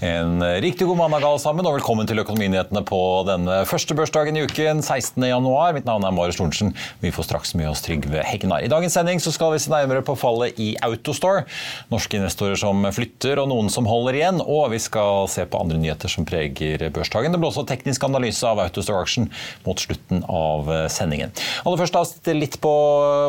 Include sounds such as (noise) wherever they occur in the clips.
En riktig god mandag alle sammen, og velkommen til Økonominyhetene på denne første børsdagen i uken, 16. januar. Mitt navn er Marius Thorensen. Vi får straks med oss Trygve Hegnar. I dagens sending skal vi se nærmere på fallet i Autostore. Norske investorer som flytter, og noen som holder igjen. Og vi skal se på andre nyheter som preger børsdagen. Det blir også teknisk analyse av Autostore-aksjen mot slutten av sendingen. Aller først da, litt på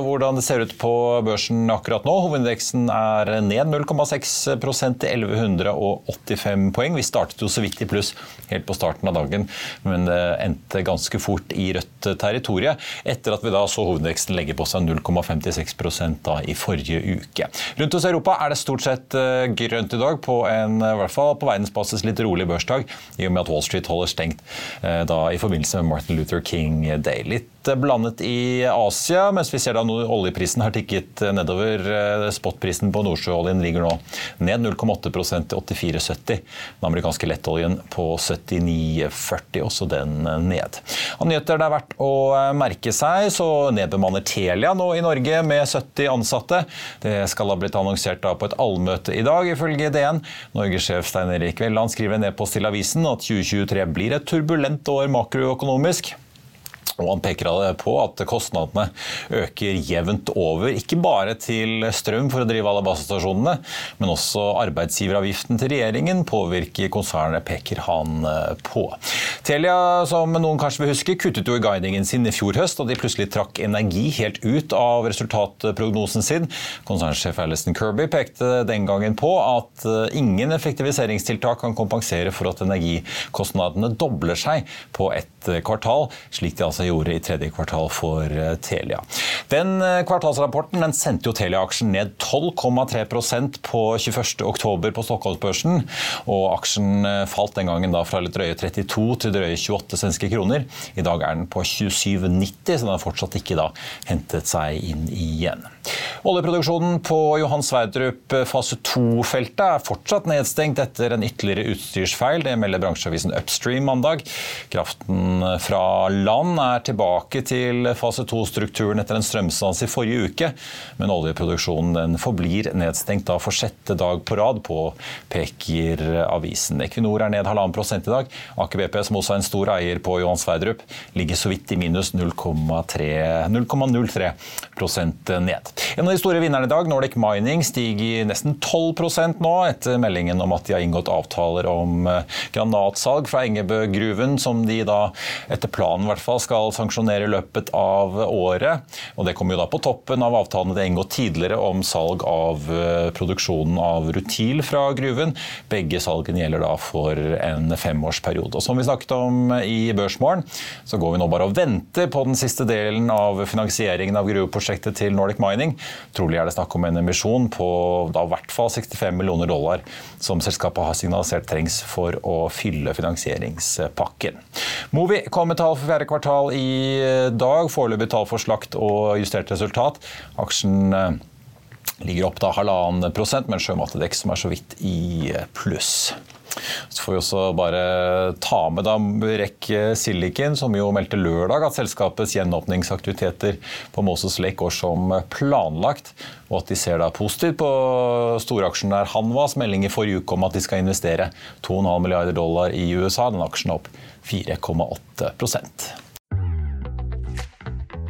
hvordan det ser ut på børsen akkurat nå. Hovedindeksen er ned 0,6% til 1185 poeng. Vi startet jo så vidt i pluss helt på starten av dagen, men det endte ganske fort i rødt territorium. etter at vi da så hovedveksten legge på seg 0,56% da i forrige uke. Rundt hos Europa er det stort sett eh, grønt i dag, på en, i hvert fall på verdensbasis litt rolig børsdag, i og med at Wall Street holder stengt eh, da i forbindelse med Martin Luther King Day. Litt blandet i Asia, mens vi ser da oljeprisen har tikket nedover. Eh, spotprisen på nordsjøoljen ligger nå ned 0,8% til 84,70. Den amerikanske lettoljen på 79,40, også den ned. Av nyheter det er verdt å eh, merke seg, så nedbemanner Telia nå i Norge med 70 ansatte. Det skal ha blitt annonsert da på et allmøte i dag, ifølge DN. Norgessjef Stein Erik Velland skriver ned på til avisen at 2023 blir et turbulent år makroøkonomisk. Og han peker på at kostnadene øker jevnt over, ikke bare til strøm for å drive alle basestasjonene, men også arbeidsgiveravgiften til regjeringen påvirker konsernet, peker han eh, på. Telia, som noen kanskje vil huske, kuttet jo i guidingen sin i fjor høst, og de plutselig trakk energi helt ut av resultatprognosen sin. Konsernsjef Alison Kirby pekte den gangen på at eh, ingen effektiviseringstiltak kan kompensere for at energikostnadene dobler seg på ett kvartal, slik de altså gjorde i tredje kvartal for eh, Telia. Den eh, kvartalsrapporten den sendte jo Telia-aksjen ned 12,3% på 21.10 på Stockholmsbørsen. Og aksjen eh, falt den gangen da fra litt drøye 32 til drøye 28 svenske kroner. I dag er den på 27,90, så den har fortsatt ikke da hentet seg inn igjen. Oljeproduksjonen på Johan Sverdrup fase 2-feltet er fortsatt nedstengt etter en ytterligere utstyrsfeil. Det melder bransjeavisen Upstream mandag. Kraften fra land er tilbake til fase 2-strukturen etter en strømstans i forrige uke, men oljeproduksjonen forblir nedstengt da for sjette dag på rad, på peker avisen. Equinor er ned halvannen prosent i dag. Aker BP, som også er en stor eier på Johan Sverdrup, ligger så vidt i minus 0,03% ned. En av de store vinnerne i dag, Nordic Mining, stiger nesten 12% nå etter meldingen om at de har inngått avtaler om granatsalg fra Engebø-gruven, som de da etter planen i hvert fall skal skal sanksjonere i løpet av året. Og Det kommer jo da på toppen av avtalene det er inngått tidligere om salg av eh, produksjonen av rutil fra gruven. Begge salgene gjelder da for en femårsperiode. Og Som vi snakket om i Børsmorgen, så går vi nå bare og venter på den siste delen av finansieringen av gruveprosjektet til Nordic Mining. Trolig er det snakk om en emisjon på da i hvert fall 65 millioner dollar, som selskapet har signalisert trengs for å fylle finansieringspakken. Movi kom med tall for fjerde kvartal i dag. Foreløpig tall for slakt og justert resultat. Aksjen eh, ligger opp da halvannen prosent, men Sjømatedekk som er så vidt i pluss. Så får vi også bare ta med da Rekk Silicon, som jo meldte lørdag at selskapets gjenåpningsaktiviteter på Moses Lake går som planlagt, og at de ser da positivt på storaksjonær Hanvas melding i forrige uke om at de skal investere 2,5 milliarder dollar i USA. Den aksjen er opp 4,8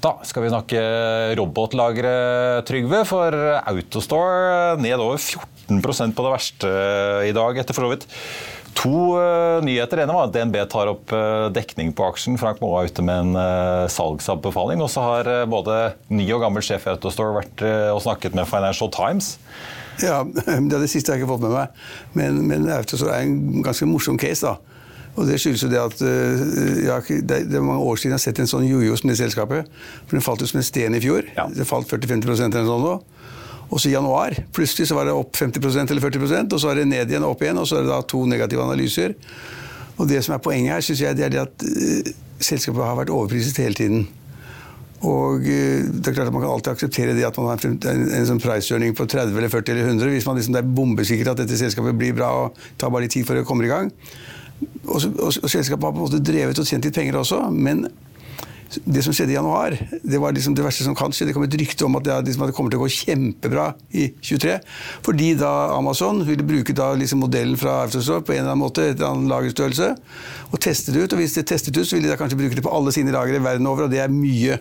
Da skal vi snakke robotlagre, Trygve. For Autostore ned over 14% på det verste i dag, etter for så vidt. To uh, nyheter. ene var at DNB tar opp dekning på aksjen. Frank Moe er ute med en uh, salgsanbefaling. Og så har både ny og gammel sjef i Autostore vært og snakket med Financial Times. Ja, (laughs) Det, er det siste jeg ikke fått med meg. Men, men Autostore er en ganske morsom case. da. Og Det skyldes jo det at uh, ja, det, er mange år siden jeg har sett en sånn jojo som det selskapet. For Den falt jo som en sten i fjor. Ja. Det falt 40-50 eller sånn nå. Og så i januar plutselig så var det opp 50% eller 40 og så er det ned igjen og opp igjen. Og så er det da to negative analyser. Og det som er poenget her, syns jeg, det er det at uh, selskapet har vært overpriset hele tiden. Og uh, det er klart at Man kan alltid akseptere det at man har en, en, en sånn price-earning på 30 eller 40 eller 100 hvis man liksom, det er bombesikker at dette selskapet blir bra og tar bare litt tid før det kommer i gang. Og, og, og, selskapet har på en måte drevet og tjent litt penger også, men det som skjedde i januar, det var liksom det verste som kan skje. Det kom et rykte om at det, liksom, at det kommer til å gå kjempebra i 23. Fordi da Amazon ville bruke da liksom modellen fra Autostore på en eller annen måte, et eller annet lagerstørrelse, og teste det ut. Og hvis det testet ut, så ville de da kanskje bruke det på alle sine lagre verden over, og det er mye.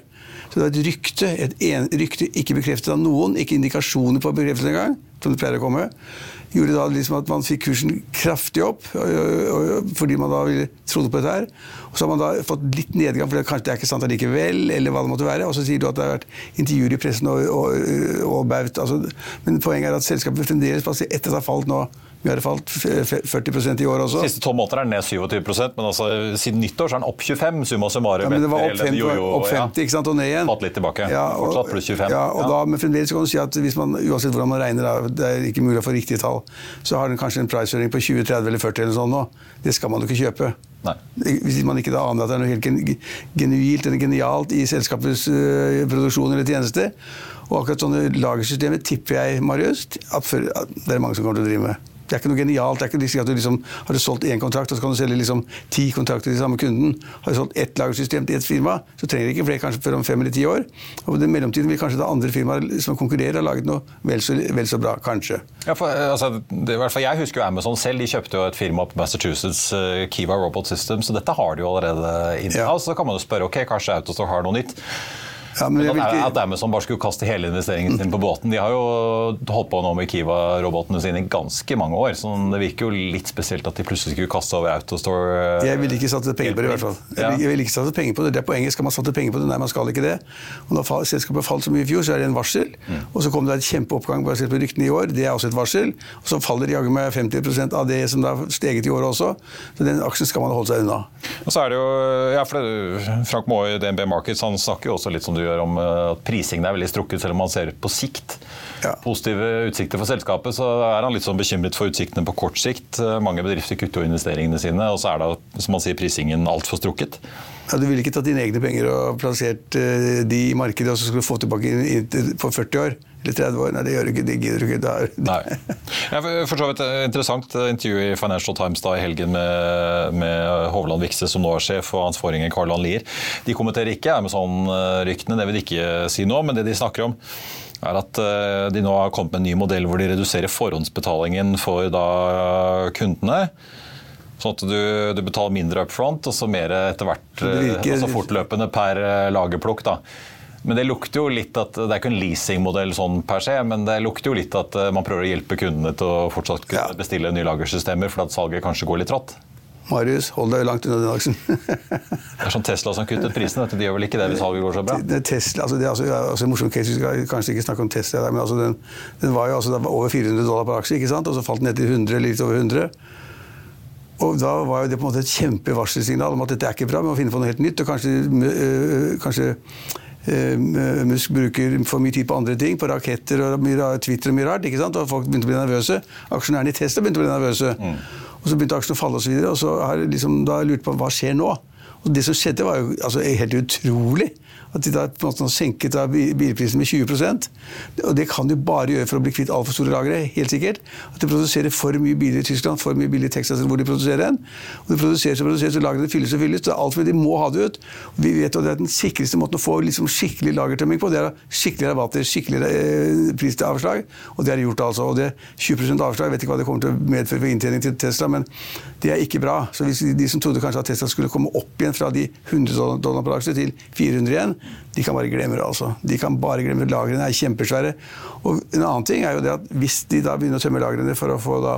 Så det var et rykte, et en, rykte ikke bekreftet av noen, ikke indikasjoner på bekreftelse engang, som det pleier å komme gjorde da liksom at man fikk kursen kraftig opp fordi man da trodde på dette her. Og så har man da fått litt nedgang, for kanskje det er ikke sant allikevel, eller hva det måtte være. Og så sier du at det har vært intervjuer i pressen og, og, og baut. Altså, men poenget er at selskapet fremdeles, etter at det har falt nå vi har falt 40% i år også. Siste tolv måneder er den ned 27% men altså, siden nyttår så er den opp 25. summa summarum. Ja, men det var opp 50, jo, jo, opp 50 ikke sant, og ned igjen. Fatt litt tilbake. Ja, og, Fortsatt pluss 25. Ja, og ja. Da, men fremdeles kan du si at hvis man, uansett hvordan man regner, da, det er ikke mulig å få riktige tall, så har den kanskje en price på 20, 30 eller 40 eller sånn nå. Det skal man jo ikke kjøpe. Nei. Hvis man ikke da aner at det er noe helt genuilt eller genialt i selskapets uh, produksjon eller tjeneste. Og akkurat sånne lagersystemer tipper jeg, Marius, at, for, at det er mange som kommer til å drive med. Det er ikke noe genialt. det er ikke at du liksom, Har du solgt én kontrakt, og så kan du selge liksom ti kontrakter til samme kunden. Har du solgt ett lagersystem til ett firma, så trenger du ikke flere kanskje før om fem eller ti år. Og den mellomtiden vil kanskje da andre firmaer som konkurrerer, ha laget noe vel så, vel så bra. Kanskje. Ja, for, altså, det, i hvert fall Jeg husker jo Amazon selv. De kjøpte jo et firma på Massachusetts, uh, Kiva Robot System, så dette har de jo allerede inne. Ja. Så kan man jo spørre ok, kanskje Autostore har noe nytt. Ja, men men at, at Amazon bare skulle kaste hele investeringen sin på båten. De har jo holdt på nå med Kiva-robotene sine i ganske mange år. så Det virker jo litt spesielt at de plutselig skulle kaste over Autostore. Jeg ville ikke satse penger på det, i hvert fall. Ja. Jeg vil ikke satse penger på det. Det er poenget. Skal man satse penger på det? Nei, man skal ikke det. Og Når selskapet falt så mye i fjor, så er det en varsel. Mm. Og så kom det et kjempeoppgang basert på ryktene i år. Det er også et varsel. Og så faller jaggu meg 50% av det som har steget i år også. Så den aksjen skal man holde seg unna. Og så er det jo, ja, for Frank Maae, i DNB Markets han snakker jo også litt som du gjør om eh, at prisingen er veldig strukket, selv om man ser på sikt ja. positive utsikter for selskapet, så er han litt sånn bekymret for utsiktene på kort sikt. Eh, mange bedrifter kutter jo investeringene sine, og så er da, som man sier, prisingen altfor strukket. Ja, du ville ikke tatt dine egne penger og plassert uh, de i markedet og så skulle du få tilbake på 40 år. Eller 30 år. Nei, det gjør du ikke. Det gidder du ikke. Da er- Nei. Jeg for så vidt et interessant intervju i Financial Times da i helgen med, med Hovland Vikse, som nå er sjef, og hans forgjenger Karl-Ann Lier. De kommenterer ikke Amazon-ryktene, det vil de ikke si nå, men det de snakker om er at eh, de nå har kommet med en ny modell hvor de reduserer forhåndsbetalingen for da kundene. Sånn at du, du betaler mindre up front, og så mer etter hvert, virker- eh, altså fortløpende per eh, lagerplukk. da. Men det lukter jo litt at, Det er ikke en leasingmodell sånn per se, men det lukter jo litt at eh, man prøver å hjelpe kundene til å fortsatt kunne bestille nye lagersystemer, for at salget kanskje går litt trått. Marius, hold deg langt unna den aksjen. Det er sånn Tesla som kuttet prisen. De gjør vel ikke det hvis salget går så bra? Det Tesla, altså det er altså, altså morsom case, Vi skal kanskje ikke snakke om Tesla, der, men altså den, den var jo altså, var over 400 dollar per aksje, ikke sant? og så falt den ned til 100, litt over 100. Og Da var det på en måte et kjempevarselsignal om at dette er ikke bra, vi må finne på noe helt nytt. og Kanskje, øh, kanskje Musk bruker for mye tid på andre ting, på raketter og Twitter og mye rart. ikke sant? Og folk begynte å bli nervøse. Aksjonærene i Tesla begynte å bli nervøse. Og så begynte aksjene å falle osv. Og, så videre, og så har jeg liksom, da har jeg lurt på hva skjer nå. Og det som skjedde, var jo altså, helt utrolig. At de da på en måte har senket bilprisen med 20% Og det kan de bare gjøre for å bli kvitt altfor store lagre. helt sikkert. At de produserer for mye biler i Tyskland, for mye biler i Texas, hvor de produserer den. Og det produseres og produseres, og lagrene fylles og fylles. Det er alt fordi de må ha det ut. Og vi vet at det er den sikreste måten å få liksom skikkelig lagertømming på, det er skikkelige rabatter, skikkelig eh, prisavslag. Og det er gjort, altså. Og det 20 avslag, jeg vet ikke hva det kommer til å medføre for inntjening til Tesla, men det er ikke bra. Så hvis de som trodde kanskje at Tesla skulle komme opp igjen fra de 100 dollar- dollar per aksje til 400 igjen, de kan bare glemme det, altså. De kan bare glemme. Lagrene er kjempesvære. Og en annen ting er jo det at hvis de da begynner å tømme lagrene for å få da,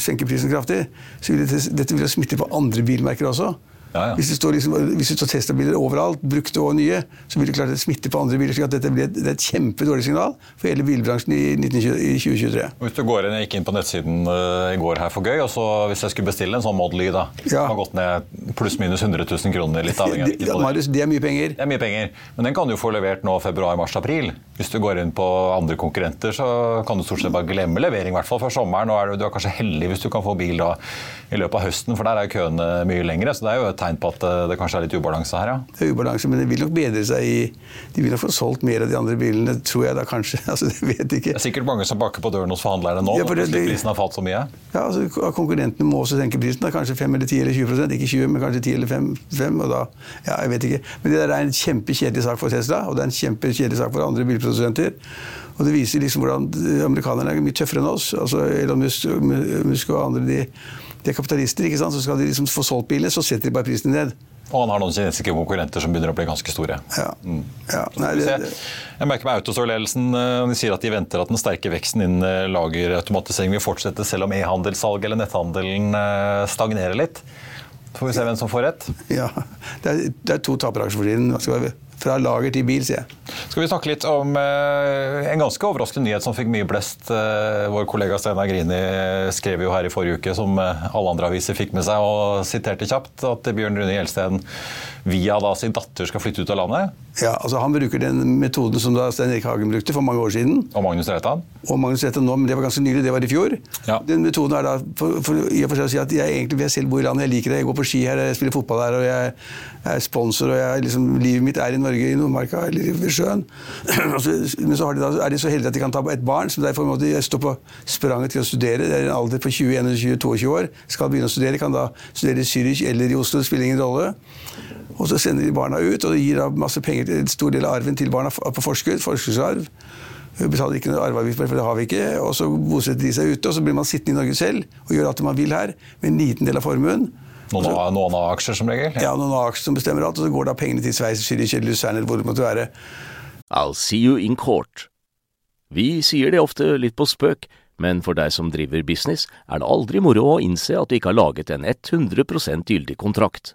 senke prisen kraftig, så vil det, dette vil smitte på andre bilmerker også. Ja, ja. Hvis det står, liksom, hvis det står Tesla-biler overalt, brukte og nye, så vil det klart smitte på andre biler. slik at dette blir et, det er et kjempedårlig signal for hele bilbransjen i, 1920, i 2023. Og Hvis du går inn, Jeg gikk inn på nettsiden eh, i går her for gøy, og så hvis jeg skulle bestille en sånn Model Y, da, Ja. som har gått ned pluss-minus 100 000 kroner, litt avhengig (laughs) Det, ja. Marius, det er mye penger. Det er mye penger, men den kan du få levert nå februar, mars, april. Hvis du går inn på andre konkurrenter, så kan du stort sett bare glemme levering, i hvert fall før sommeren. Nå er du, du er kanskje heldig hvis du kan få bil da i løpet av høsten, for der er køene mye lengre. Så det er jo et tegn på at eh, det kanskje er litt ubalanse her, ja. Det er ubalanse, men det vil nok bedre seg i De vil nok få solgt mer av de andre bilene, tror jeg da kanskje. (laughs) Altså, det vet ikke. Det er sikkert mange som bakker på døren hos forhandlerne nå, Ja, for det- det- prisen har falt så mye. Ja, altså, Konkurrentene må også senke prisen. Da, kanskje 5 eller 10 eller 20% Ikke 20, men kanskje 10 eller 5. 5 og da, ja, jeg vet ikke. Men det der er en kjempekjedelig sak for Tesla, og det er en kjempekjedelig sak for andre bilprodusenter. Og det viser liksom hvordan amerikanerne er mye tøffere enn oss. Altså Elon Musk, Musk og andre de, de er kapitalister. ikke sant? Så skal de liksom få solgt bilene, så setter de bare prisen ned. Og han har noen kinesiske konkurrenter som begynner å bli ganske store. Ja. ja. Nei, det, det, Jeg merker med Autostore-ledelsen eh, de sier at de venter at den sterke veksten innen eh, lagerautomatisering vil fortsette selv om e-handelssalget eller netthandelen eh, stagnerer litt. Så får vi se hvem som får rett. ja. det, er, det er to taperaksjer for tiden. Fra lager til bil, sier jeg. Skal vi snakke litt om eh, en ganske overraskende nyhet som fikk mye blest. Eh, vår kollega Steinar Grini skrev jo her i forrige uke, som eh, alle andre aviser fikk med seg, og siterte kjapt at Bjørn Rune Gjelsten via da sin datter skal flytte ut av landet. Ja, altså Han bruker den metoden som da Stein Erik Hagen brukte for mange år siden. Og Magnus Reitan. Og Magnus Reitan nå, men det var ganske nylig, det var i fjor. Ja. Den metoden er da for, for, i og for seg å si at jeg egentlig vil jeg selv bo i landet, jeg liker det. Jeg går på ski her, jeg spiller fotball her, og jeg er sponsor, og jeg, liksom, livet mitt er i Norge, i Nordmarka eller ved sjøen. (clears throat) Men så har de da, er de så heldige at de kan ta et barn som derfor må de stå på spranget til å studere. Det er en alder på 20, 21, 22 år. Skal begynne å studere, kan da studere i Zürich eller i Oslo, det spiller ingen rolle. Og så sender de barna ut, og de gir masse penger til en stor del av arven til barna på forskudd. Forskuddsarv. Vi betaler ikke noe arveavgift, for det har vi ikke. Og så bosetter de seg ute, og så blir man sittende i Norge selv og gjør alt det man vil her, med en liten del av formuen. Noen, så, noen av aksjer, som regel. Ja, noen av aksjer som bestemmer alt, og så går da pengene til Sveits, Zürich eller Lucerne eller hvor det måtte være. I'll see you in court. Vi sier det ofte litt på spøk, men for deg som driver business, er det aldri moro å innse at du ikke har laget en 100 gyldig kontrakt.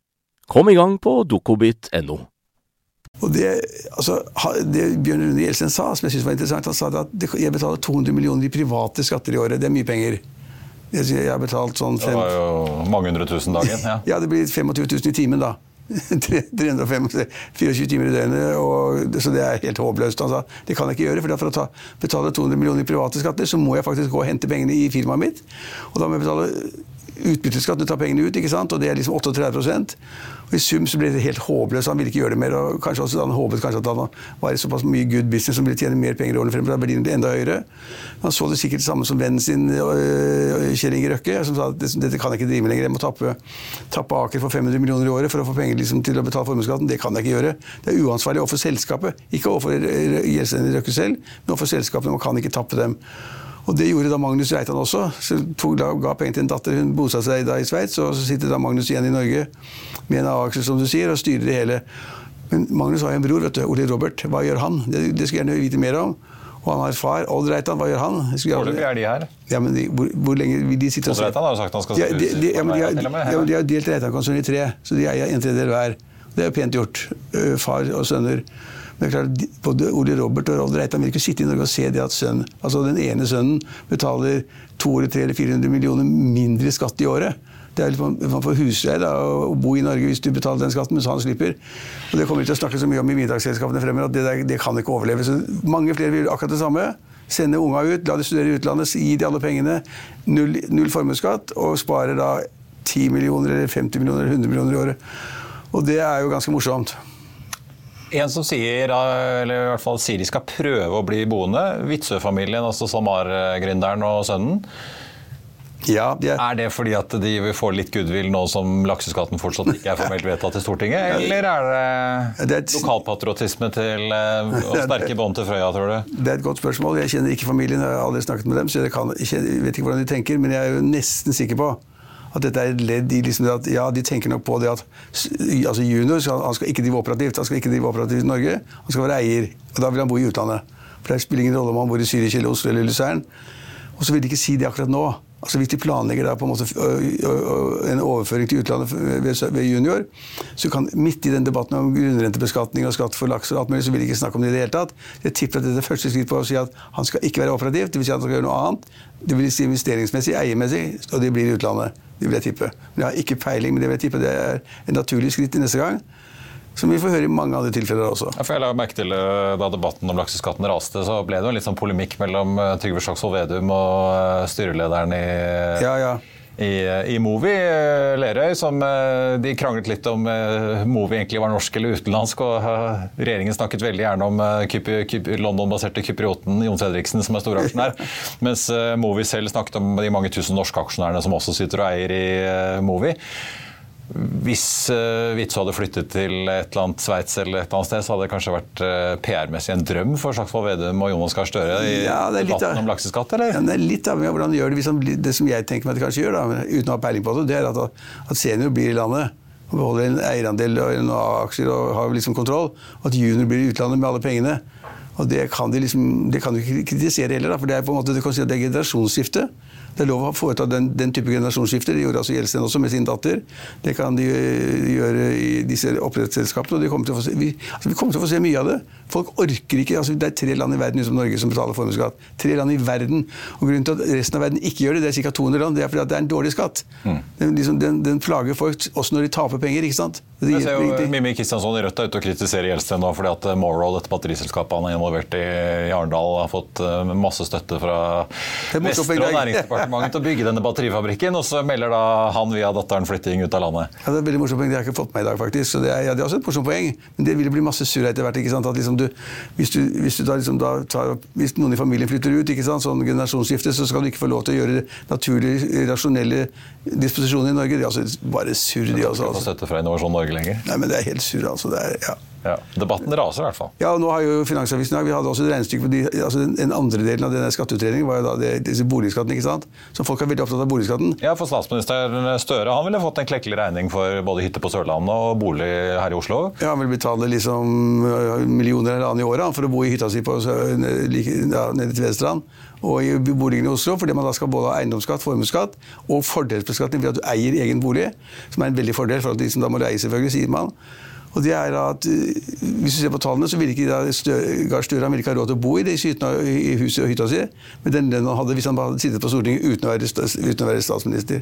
Kom i gang på dokobit.no. Og det, altså, det Bjørn Rune Gjelsten sa, som jeg synes var interessant, han sa at jeg betaler 200 millioner i private skatter i året. Det er mye penger. Jeg har betalt sånn fem... Det var jo mange hundre tusen dagen. Ja, (laughs) ja det blir 25 000 i timen, da. (laughs) 324 timer i døgnet, og, så det er helt håpløst. Altså. Det kan jeg ikke gjøre, for for å ta, betale 200 millioner i private skatter, så må jeg faktisk gå og hente pengene i firmaet mitt. Og da må jeg betale utbytteskatt du tar pengene ut, ikke sant? og det er liksom 38% og I sum så ble det helt håpløst. Han ville ikke gjøre det mer. og kanskje også Han håpet kanskje at han var i såpass mye good business som ville tjene mer penger i årene fremover. Da blir det enda høyere. Han så det sikkert samme som vennen sin øh, Kjell Inge Røkke, som sa at dette kan jeg ikke drive med lenger. Jeg må tappe, tappe Aker for 500 millioner i året for å få penger liksom, til å betale formuesskatten. Det kan jeg ikke gjøre. Det er uansvarlig overfor selskapet. Ikke overfor Gjelsten Røkke selv, men overfor selskapene. Man kan ikke tappe dem. Og det gjorde da Magnus Reitan også. Så tog, da, ga penger til en datter. Hun bosatte seg da i Sveits, og så sitter da Magnus igjen i Norge med en A-aksje, som du sier, og styrer det hele. Men Magnus har en bror, vet du, Ole Robert. Hva gjør han? Det, det skulle jeg gjerne vite mer om. Og han har far, Odd Reitan. Hva gjør han? Foreløpig er de her. Ja, men de, hvor, hvor, lenge vil de sitte og se? Odd Reitan har jo sagt han skal ja, de, de, ja, men de, har, ja, de har delt Reitan-konsernet i tre, så de eier en tredjedel hver. Det er jo pent gjort. Far og sønner. Men klart, Både Ole Robert og Rold Reitan vil ikke sitte i Norge og se det at sønnen, altså den ene sønnen betaler 200, 300 eller 400 millioner mindre skatt i året. Det er litt Man får husleie å bo i Norge hvis du betaler den skatten, mens han slipper. Og Det kommer vi til å snakke så mye om i middagsselskapene fremover, at det, der, det kan ikke overleve. Så mange flere vil akkurat det samme. Sende unga ut, la de studere i utlandet, gi de alle pengene. Null, null formuesskatt, og sparer da 10 millioner, eller 50 millioner eller 100 millioner i året. Og det er jo ganske morsomt. En som sier, eller i hvert fall sier de skal prøve å bli boende. Witzøe-familien, altså SalMar-gründeren og sønnen. Ja, de er... er det fordi at de vil få litt goodwill nå som lakseskatten fortsatt ikke er formelt vedtatt i Stortinget? Eller er det, det et... lokalpatriotisme til og sterke bånd til Frøya, tror du? Det er et godt spørsmål. Jeg kjenner ikke familien, jeg har aldri snakket med dem, så jeg, kan, jeg vet ikke hvordan de tenker. Men jeg er jo nesten sikker på at dette er et ledd i liksom at ja, de tenker nok på det at altså junior skal, han skal ikke drive operativt han skal ikke drive operativt i Norge, han skal være eier. Og da vil han bo i utlandet. For det spiller ingen rolle om han bor i Syria, eller Oslo eller Lysern. Og så vil de ikke si det akkurat nå. Altså Hvis de planlegger da på en måte en overføring til utlandet ved junior, så kan midt i den debatten om grunnrentebeskatning og skatt for laks og alt mulig, så vil de ikke snakke om det i det hele tatt. Jeg tipper at dette er første skritt på å si at han skal ikke være operativ, dvs. Si at han skal gjøre noe annet. Det vil si investeringsmessig, eiermessig, og det blir i utlandet. Det vil jeg tippe. Men jeg har ikke peiling, men det vil jeg tippe det er en naturlig skritt i neste gang. Som vi får høre i mange andre tilfeller også. Ja, for jeg la merke til eh, Da debatten om lakseskatten raste, så ble det jo en litt sånn polemikk mellom eh, Trygve Slagsvold Vedum og eh, styrelederen i ja, ja i, i Movi, Lerøy, som de kranglet litt om Movi egentlig var norsk eller utenlandsk. og Regjeringen snakket veldig gjerne om London-baserte kyprioten Jon Fredriksen, som er storaksjonær. (laughs) mens Movi selv snakket om de mange tusen norske aksjonærene som også sitter og eier i Movi. Hvis uh, Witzøe hadde flyttet til et eller annet Sveits eller et eller annet sted, så hadde det kanskje vært uh, PR-messig en drøm for Slagsvold Vedum og Jonas Gahr Støre i ja, debatten om lakseskatt, eller? Ja, det er litt avhengig av hvordan han gjør det. Liksom, det som jeg tenker meg at de kanskje gjør, da, uten å ha peiling på det, det er at, at senior blir i landet og beholder en eierandel og en aksjer og har liksom kontroll. Og at junior blir i utlandet med alle pengene. Og det kan de liksom, det kan du ikke kritisere heller, da, for det er på en måte, at det er generasjonsskifte. Det er lov å foreta den, den type generasjonsskifter. Det gjorde altså Gjelsten også med sin datter. Det kan de gjøre i disse oppdrettsselskapene. og kommer se, vi, altså vi, kommer til å få se mye av det. Folk orker ikke. altså Det er tre land i verden som Norge som betaler formuesskatt. Tre land i verden. Og Grunnen til at resten av verden ikke gjør det, det er ca. 200 land, det er fordi det er en dårlig skatt. Mm. Den, liksom, den, den, plager folk også når de taper penger. ikke sant? Det jeg ser jo Mimmi Kristiansson i Rødt er ute og kritiserer Gjelsten nå fordi at eh, Morrow, dette batteriselskapet han er involvert i i Arendal, har fått eh, masse støtte fra Vestre og Næringsdepartementet departementet til å bygge denne batterifabrikken, og så melder da han via datteren flytting ut av landet. Ja, Det er et veldig morsomt poeng, det har jeg ikke fått med i dag, faktisk. Så det er, ja, det er også et morsomt poeng, men det vil bli masse surr etter hvert. ikke sant? At liksom du, hvis, du, hvis, du da, liksom da tar, hvis noen i familien flytter ut, ikke sant? sånn generasjonsskifte, så skal du ikke få lov til å gjøre naturlige, rasjonelle disposisjoner i Norge. Det er altså bare surr, de også. Altså. Støtte fra Innovasjon Norge lenger? Nei, men det er helt surr, altså. Det er, ja. Ja, Debatten raser i hvert fall. Ja, og nå har jo Finansavisen Vi hadde også et regnestykke på de, altså den andre delen av denne skatteutredningen var jo da det, disse boligskatten, ikke sant? Så folk er veldig opptatt av boligskatten. Ja, for statsminister Støre han ville fått en klekkelig regning for både hytte på Sørlandet og bolig her i Oslo. Ja, Han vil betale liksom øh, millioner eller annet i året for å bo i hytta si på, ja, nede til Tvedestrand og i boligen i Oslo, fordi man da skal både ha eiendomsskatt, formuesskatt og fordelsbeskatning ved at du eier egen bolig, som er en veldig fordel for at de som da må leie, selvfølgelig, sier man. Og det er at øh, Hvis du ser på tallene, så ville ikke Gahr Støre han ville ikke ha råd til å bo i det i huset og hytta si med den lønnen han hadde hvis han hadde sittet på Stortinget uten å være, uten å være statsminister.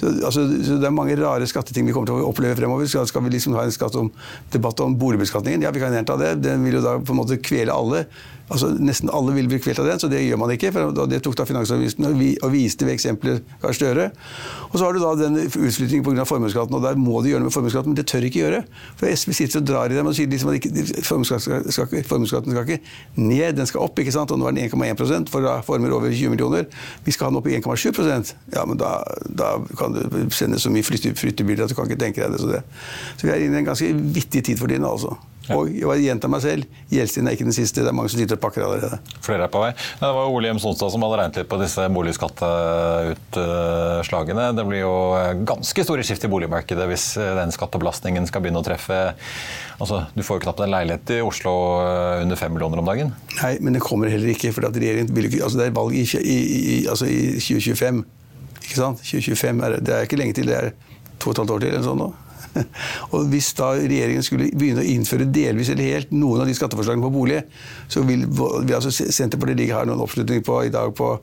Så, altså, så Det er mange rare skatteting vi kommer til å oppleve fremover. Skal, skal vi liksom ha en om, debatt om boligbeskatningen? Ja, vi kan gjerne det. Den vil jo da på en måte kvele alle. Altså Nesten alle vil bli kvelt av den, så det gjør man ikke. for Det tok da Finansavisen og, vi, og viste ved eksempler Gahr Støre. Og så har du da den utflyttingen pga. formuesskatten, og der må de gjøre noe med formuesskatten, men det tør ikke gjøre. For SV sitter og drar i dem og sier liksom at ikke- formuesskatten skal, ikke- ned, den skal opp. ikke sant? Og nå er den 1,1% for da former over 20 millioner. Vi skal ha den opp i 1,7% Ja, men da, da kan du sende så mye flyttebilder at du kan ikke tenke deg det. Så, det. så vi er inne i en ganske vittig tid for tiden, altså. Og jeg gjentar meg selv, Gjelsten er ikke den siste. Det er mange som sitter og pakker allerede. Flere er på vei. Det var Ole Hjem Sonstad som hadde regnet litt på disse boligskatteutslagene. Det blir jo ganske store skift i boligmarkedet hvis den skattebelastningen skal begynne å treffe Altså, Du får jo knapt en leilighet i Oslo under fem millioner om dagen. Nei, men det kommer heller ikke. for regjeringen vil ikke, altså Det er valg i, i, i, altså i 2025. Ikke sant? 2025 er, det er ikke lenge til. Det er to og et halvt år til. eller sånn nå. (laughs) Og Hvis da regjeringen skulle begynne å innføre delvis eller helt noen av de skatteforslagene på bolig, så vil, vi altså Senterpartiet ligge her noen oppslutning på i dag på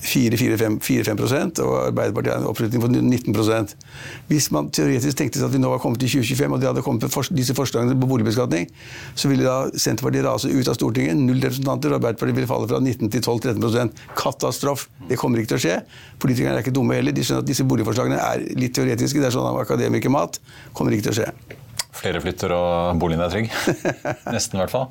4-5 og Arbeiderpartiet har en oppslutning på 19 Hvis man teoretisk tenkte seg at vi nå var kommet til 2025 og de hadde kommet med disse forslagene på boligbeskatning, så ville da Senterpartiet rase ut av Stortinget. Null representanter. og Arbeiderpartiet ville falle fra 19 til 12-13% Katastrof. Det kommer ikke til å skje. Politikerne er ikke dumme heller. De skjønner at disse boligforslagene er litt teoretiske. Det er sånn av akademikermat. Kommer ikke til å skje. Flere flytter og boligen er trygg. (laughs) Nesten, i hvert fall.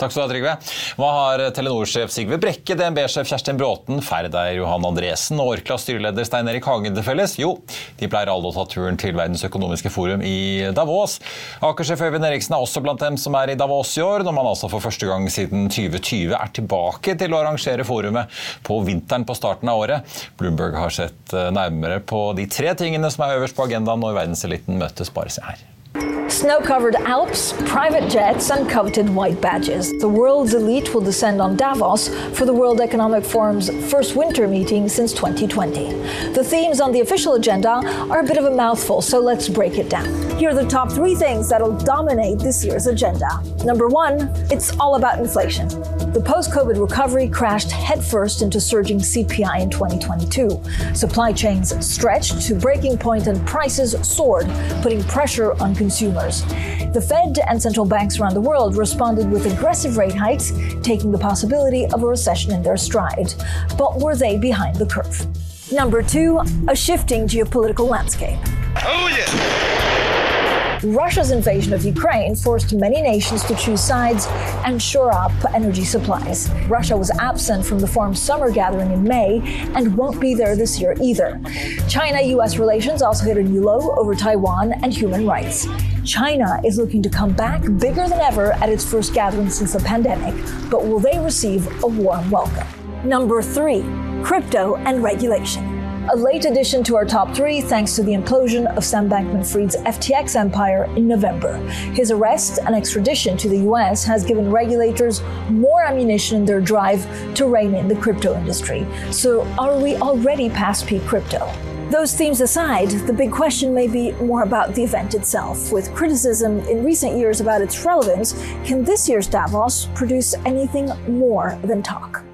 Takk skal du ha, Trygve. Hva har Telenor-sjef Sigve Brekke, DNB-sjef Kjerstin Bråten, Ferdeier Johan Andresen og Orklas styreleder Stein Erik Hagen til felles? Jo, de pleier alle å ta turen til Verdens økonomiske forum i Davos. Aker-sjef Øyvind Eriksen er også blant dem som er i Davos i år, når man altså for første gang siden 2020 er tilbake til å arrangere forumet på vinteren på starten av året. Bloomberg har sett eh, nærmere på de tre tingene som er øverst på agendaen når verdenseliten møtes. Bare se her. Snow covered Alps, private jets, and coveted white badges. The world's elite will descend on Davos for the World Economic Forum's first winter meeting since 2020. The themes on the official agenda are a bit of a mouthful, so let's break it down. Here are the top three things that'll dominate this year's agenda. Number one, it's all about inflation. The post COVID recovery crashed headfirst into surging CPI in 2022. Supply chains stretched to breaking point and prices soared, putting pressure on consumers. The Fed and central banks around the world responded with aggressive rate hikes, taking the possibility of a recession in their stride. But were they behind the curve? Number two, a shifting geopolitical landscape. Oh, Russia's invasion of Ukraine forced many nations to choose sides and shore up energy supplies. Russia was absent from the forum's summer gathering in May and won't be there this year either. China US relations also hit a new low over Taiwan and human rights. China is looking to come back bigger than ever at its first gathering since the pandemic, but will they receive a warm welcome? Number three, crypto and regulation. A late addition to our top three thanks to the implosion of Sam Bankman Fried's FTX empire in November. His arrest and extradition to the US has given regulators more ammunition in their drive to rein in the crypto industry. So, are we already past peak crypto? Those themes aside, the big question may be more about the event itself. With criticism in recent years about its relevance, can this year's Davos produce anything more than talk?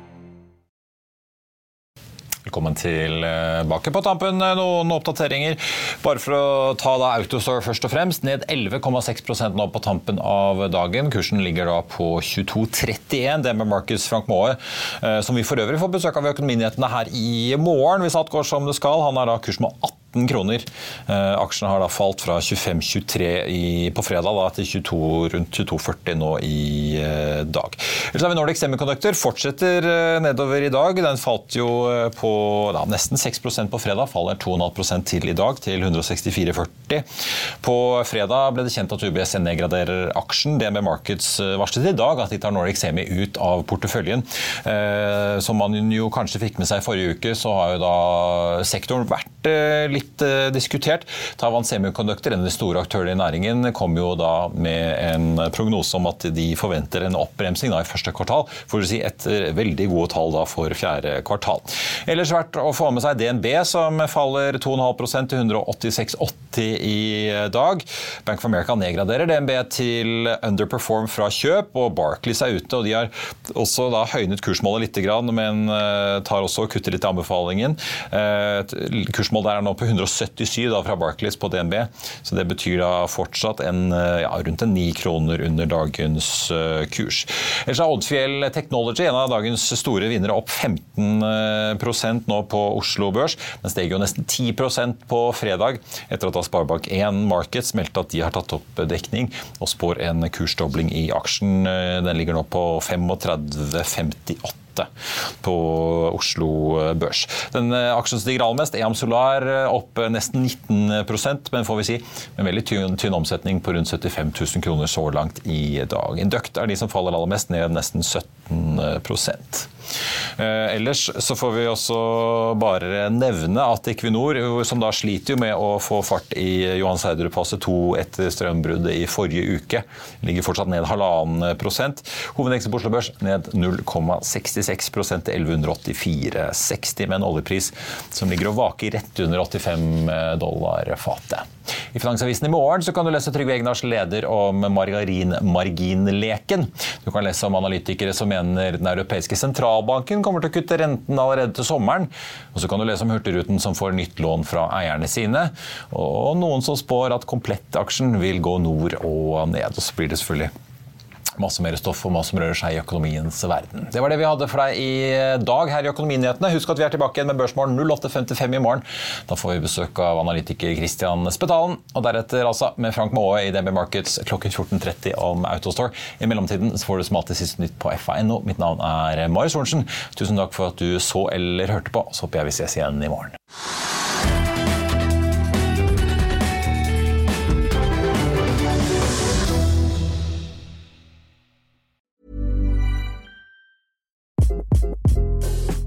Velkommen tilbake. På tampen eh, noen oppdateringer. Bare for å ta da Autostore først og fremst. Ned 11,6 nå på tampen av dagen. Kursen ligger da på 22,31. Det med Marcus Frank Maae, eh, som vi for øvrig får besøk av i Økonominyhetene her i morgen, hvis alt går som det skal. Han er da kurs med 18 19 kroner. Eh, aksjene har da falt fra 25,23 på fredag da, til 22, rundt 22,40 nå i eh, dag. Ellers har vi Nordic Semiconductor. Fortsetter eh, nedover i dag. Den falt jo på da, nesten 6% på fredag. Faller 2,5 til i dag, til 164,40. På fredag ble det kjent at UBS nedgraderer aksjen. DNB Markets varslet i dag at de tar Nordic Semi ut av porteføljen. Som man jo kanskje fikk med seg forrige uke, så har jo da sektoren vært litt eh, diskutert. Taiwan Semiconductor, en av de store aktørene i næringen, kom jo da med en prognose om at de forventer en oppbremsing da i første kvartal, for å si etter veldig gode tall da for fjerde kvartal. Ellers verdt å få med seg DNB, som faller 2,5% til 186,80 i dag. Bank of America nedgraderer DNB til underperform fra kjøp, og Barclays er ute. og De har også da høynet kursmålet litt, men eh, tar også og kutter litt i anbefalingen. Eh, kursmålet er nå på 177 da, fra Barclays på DNB, så det betyr da fortsatt en, eh, ja, rundt en 9 kroner under dagens kurs. Ellers er Oddfjell Technology en av dagens store vinnere opp 15% nå på Oslo Børs. Den steg jo nesten 10% på fredag etter at Sparebank1 Markets meldte at de har tatt opp dekning og spår en kursdobling i aksjen. Den ligger nå på 35,58 på Oslo Børs. Den aksjen som stiger aller mest, EAM Solar opp nesten 19% men får vi si med veldig tynn, tynn omsetning på rundt 75 000 kroner så langt i dag. Induct er de som faller aller mest, ned nesten 17 Eh, ellers så får vi også bare nevne at Equinor, som da sliter med å få fart i Johan Sverdrup fase 2 etter strømbruddet i forrige uke, ligger fortsatt ned halvannen prosent. Hovedeksten på Oslo Børs ned 0,66 til 1184,60, med en oljepris som ligger og vaker rett under 85 dollar fatet. I Finansavisen i morgen så kan du lese Trygve Egnars leder om margarinmarginleken. Du kan lese om analytikere som mener Den europeiske sentralbanken kommer til å kutte renten allerede til sommeren. Og så kan du lese om Hurtigruten som får nytt lån fra eierne sine. Og noen som spår at komplettaksjen vil gå nord og ned. Og så blir det selvfølgelig masse mer stoff om hva som rører seg i økonomiens verden. Det var det vi hadde for deg i dag her i Økonominyhetene. Husk at vi er tilbake igjen med Børsmorgen 08.55 i morgen. Da får vi besøk av analytiker Christian Spetalen, og deretter altså med Frank Maae i DNB Markets klokken 14.30 om Autostore. I mellomtiden får du som alltid siste nytt på fa.no. Mitt navn er Marius Orensen. Tusen takk for at du så eller hørte på. Så håper jeg vi ses igjen i morgen.